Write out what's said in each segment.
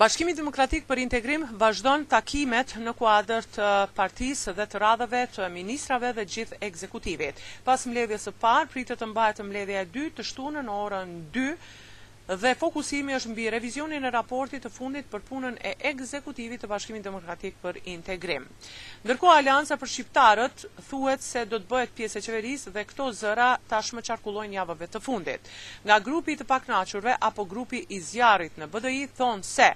Bashkimi Demokratik për Integrim vazhdon takimet në kuadër të partisë dhe të radhave të ministrave dhe gjithë ekzekutivit. Pas mbledhjes së parë, pritet të mbahet mbledhja e dytë të shtunën në orën 2 Dhe fokusimi është mbi revizionin e raportit të fundit për punën e ekzekutivit të Bashkimit Demokratik për Integrim. Ndërkohë Aleanca për Shqiptarët thuhet se do të bëhet pjesë e qeverisë dhe këto zëra tashmë qarkullojnë javëve të fundit. Nga grupi i të pakënaqurve apo grupi i zjarrit në BDI thonë se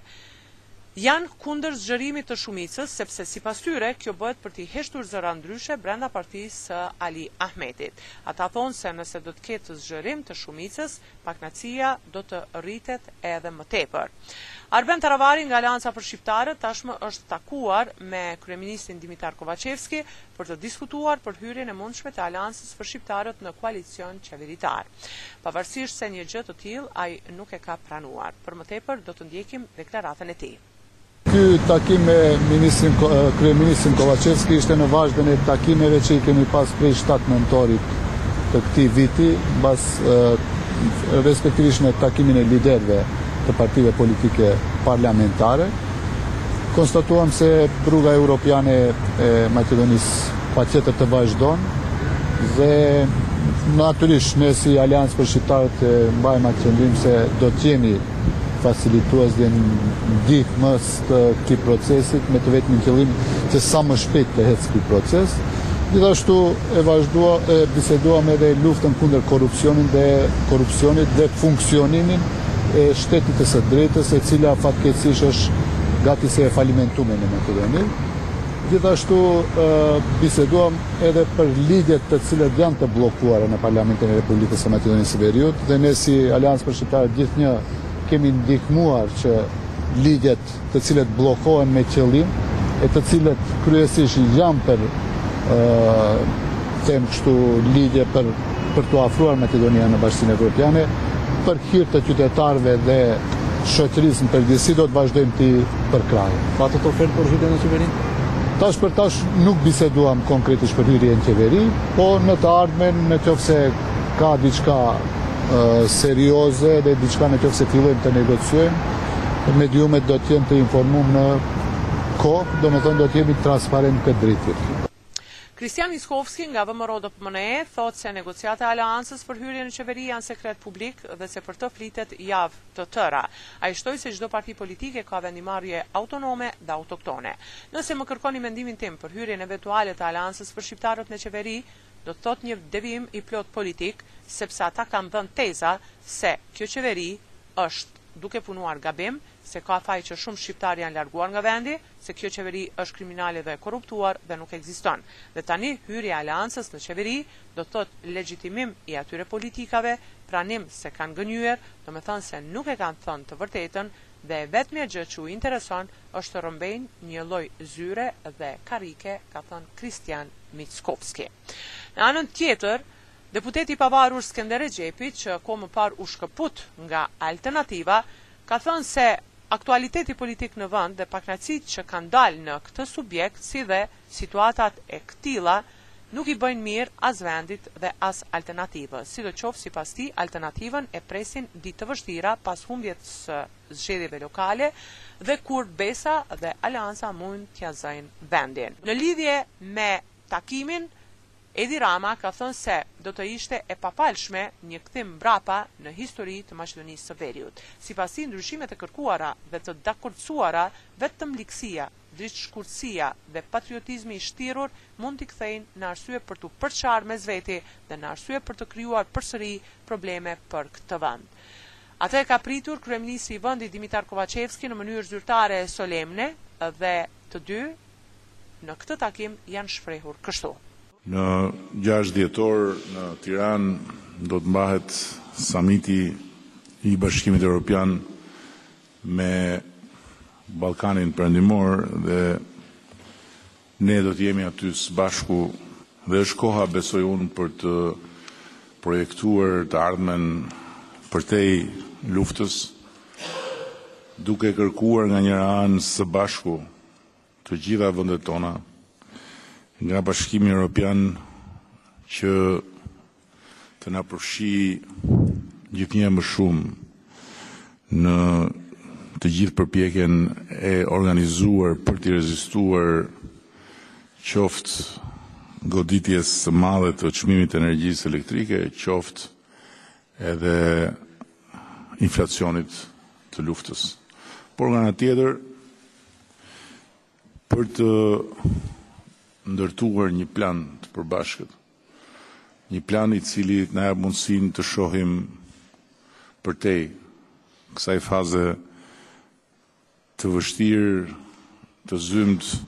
janë kundër zgjerimit të shumicës, sepse sipas tyre, kjo bëhet për t'i heshtur zëra ndryshe brenda partisë së Ali Ahmetit. Ata thonë se nëse do të ketë zgjerim të shumicës, pakënaqësia do të rritet edhe më tepër. Arben Taravari nga Aleanca për Shqiptarët tashmë është takuar me kryeministrin Dimitar Kovaçevski për të diskutuar për hyrjen e mundshme të Aleancës për Shqiptarët në koalicion qeveritar. Pavarësisht se një gjë të tillë ai nuk e ka pranuar. Për më tepër do të ndjekim deklaratën e tij. Ky takim me ministrin kryeministrin Kovaçevski ishte në vazhdën e takimeve që i kemi pas prej 7 nëntorit të këtij viti, mbas respektivisht në takimin e liderëve të partive politike parlamentare. Konstatuam se rruga europiane e Maqedonisë Patjetër të vazhdon dhe natyrisht ne si Aleancë për Shqiptarët e mbajmë atë qëndrim se do të jemi facilitues dhe ndihmës të këtij procesit me të vetmin qëllim që sa më shpejt të ecë ky proces. Gjithashtu e vazhdua e biseduam edhe luftën kundër korrupsionin dhe korrupsionit dhe funksionimin e shtetit të së drejtës e cila fatkeqësisht është gati se e falimentume në Maqedoni. Gjithashtu biseduam edhe për ligjet të cilët janë të bllokuara në Parlamentin e Republikës së Maqedonisë së Veriut dhe ne si Aleancë për Shqiptarët gjithnjë kemi ndihmuar që ligjet të cilët bllokohen me qëllim e të cilët kryesisht janë për them kështu ligje për për t'u afruar Maqedonia në Bashkësinë Evropiane. Për hir të qytetarëve dhe shoqërisë në përgjithësi do të vazhdojmë t'i përkrahim. Patët ofertë për hyrje në qeveri? Tash për tash nuk biseduam konkretisht për hyrje në qeveri, po në të ardhmen në qoftë se ka diçka serioze dhe diçka në qoftë se fillojmë të negociojmë, mediumet do të jenë të informuar në kohë, domethënë do të jemi transparent këtë drejtim. Hristijan Mickoski nga VMRO-DPMNE thotë se negociatat e Aleancës për hyrje në qeveri janë sekret publik dhe se për të flitet javë të tëra. Ai shtoi se çdo parti politike ka vendimmarrje autonome dhe autoktone. Nëse më kërkoni mendimin tim për hyrjen eventuale të Aleancës për Shqiptarët në qeveri, do të thotë një devijim i plotë politik, sepse ata kanë dhënë teza se kjo qeveri është duke punuar gabim, se ka faj që shumë shqiptarë janë larguar nga vendi, se kjo qeveri është kriminale dhe e korruptuar dhe nuk ekziston. Dhe tani hyrja e Aleancës në qeveri do të thotë legjitimim i atyre politikave, pranim se kanë gënjyer, domethënë se nuk e kanë thënë të vërtetën dhe e vetmja gjë që u intereson është të rrëmbejnë një lloj zyre dhe karrike, ka thënë Hristijan Mickoski. Në anën tjetër, deputeti i pavarur Skender Rexhepi, që kohë më parë u shkëput nga Alternativa, ka thënë se aktualiteti politik në vend dhe pakënaqësitë që kanë dalë në këtë subjekt si dhe situatat e këtilla nuk i bëjnë mirë as vendit dhe as Alternativës. Sidoqoftë sipas tij Alternativën e presin ditë të vështira pas humbjes së zgjedhjeve lokale dhe kur Besa dhe Aleanca mund t'ia zënë vendin. Në lidhje me takimin, Edi Rama ka thënë se do të ishte e pafalshme një kthim mbrapa në histori të Maqedonisë së Veriut. Sipas tij, ndryshimet e kërkuara dhe të dakordësuara, vetëm ligësia, dritëshkurtësia dhe patriotizmi i shtirur mund t'i kthejnë në arsye për t'u përçarë mes veti dhe në arsye për të krijuar përsëri probleme për këtë vend. Atë e ka pritur kryeministri i vendit Dimitar Kovaçevski në mënyrë zyrtare e solemne dhe të dy në këtë takim janë shprehur kështu. Në gjashtë dhjetor në Tiranë do të mbahet Samiti i Bashkimit Europian me Ballkanin Perëndimor dhe ne do të jemi aty së bashku dhe është koha besoj unë për të projektuar të ardhmen përtej luftës duke kërkuar nga njëra anë së bashku të gjitha vendet tona nga Bashkimi Europian që të na përfshijë gjithnjë më shumë në të gjithë përpjekjen e organizuar për të rezistuar qoftë goditjes së madhe të çmimit të energjisë elektrike, qoftë edhe inflacionit të luftës. Por nga ana tjetër, për të ndërtuar një plan të përbashkët, një plan i cili na jep mundësinë të shohim përtej kësaj faze të vështirë, të zymtë,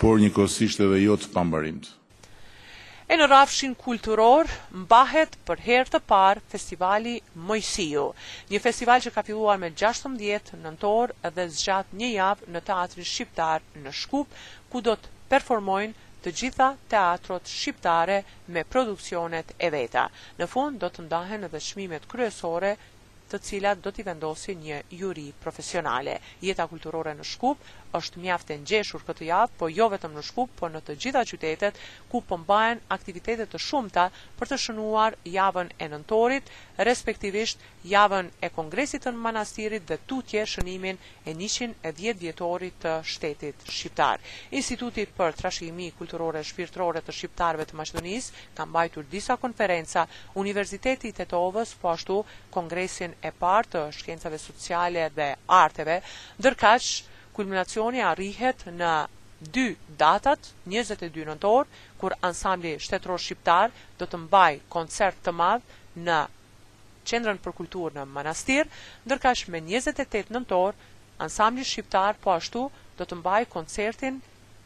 por njëkohësisht edhe jo të pambarimtë. E në rrafshin kulturor mbahet për herë të parë Festivali Moisiu, një festival që ka filluar me gjashtëmbëdhjetë nëntor dhe zgjat një javë në Teatrin Shqiptar në Shkup, ku do të performojnë të gjitha teatrot shqiptare me produksionet e veta. Në fund do të ndahen edhe çmimet kryesore të cilat do t'i vendosin një juri profesionale. Jeta kulturore në Shkup është mjaft e ngjeshur këtë javë, po jo vetëm në Shkup, por në të gjitha qytetet, ku po mbahen aktivitete të shumta për të shënuar javën e nëntorit, respektivisht javën e Kongresit të Manastirit dhe tutje shënimin e njëqind e dhjetë vjetorit të shtetit shqiptar. Instituti për Trashëgimi Kulturore Shpirtërore të Shqiptarëve të Maqedonisë ka mbajtur disa konferenca, Universiteti i Tetovës po ashtu Kongresin e parë të Shkencave Sociale dhe Arteve, ndërkaq kulminacioni arrihet në dy datat, njëzet e dy nëntor, kur Ansambli Shtetëror Shqiptar do të mbajë koncert të madh në Qendrën për Kulturë në Manastir, ndërkaq me njëzet e tetë nëntor, Ansambli Shqiptar po ashtu do të mbajë koncertin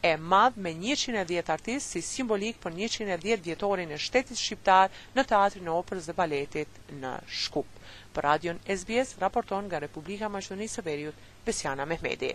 e madh me njëqind e dhjetë artistë si simbolikë për njëqind e dhjetë vjetorin e shtetit shqiptar në Teatrin e Operës dhe Baletit në Shkup. Për Radion SBS raporton nga Republika e Maqedonisë së Veriut, Besiana Mehmeti.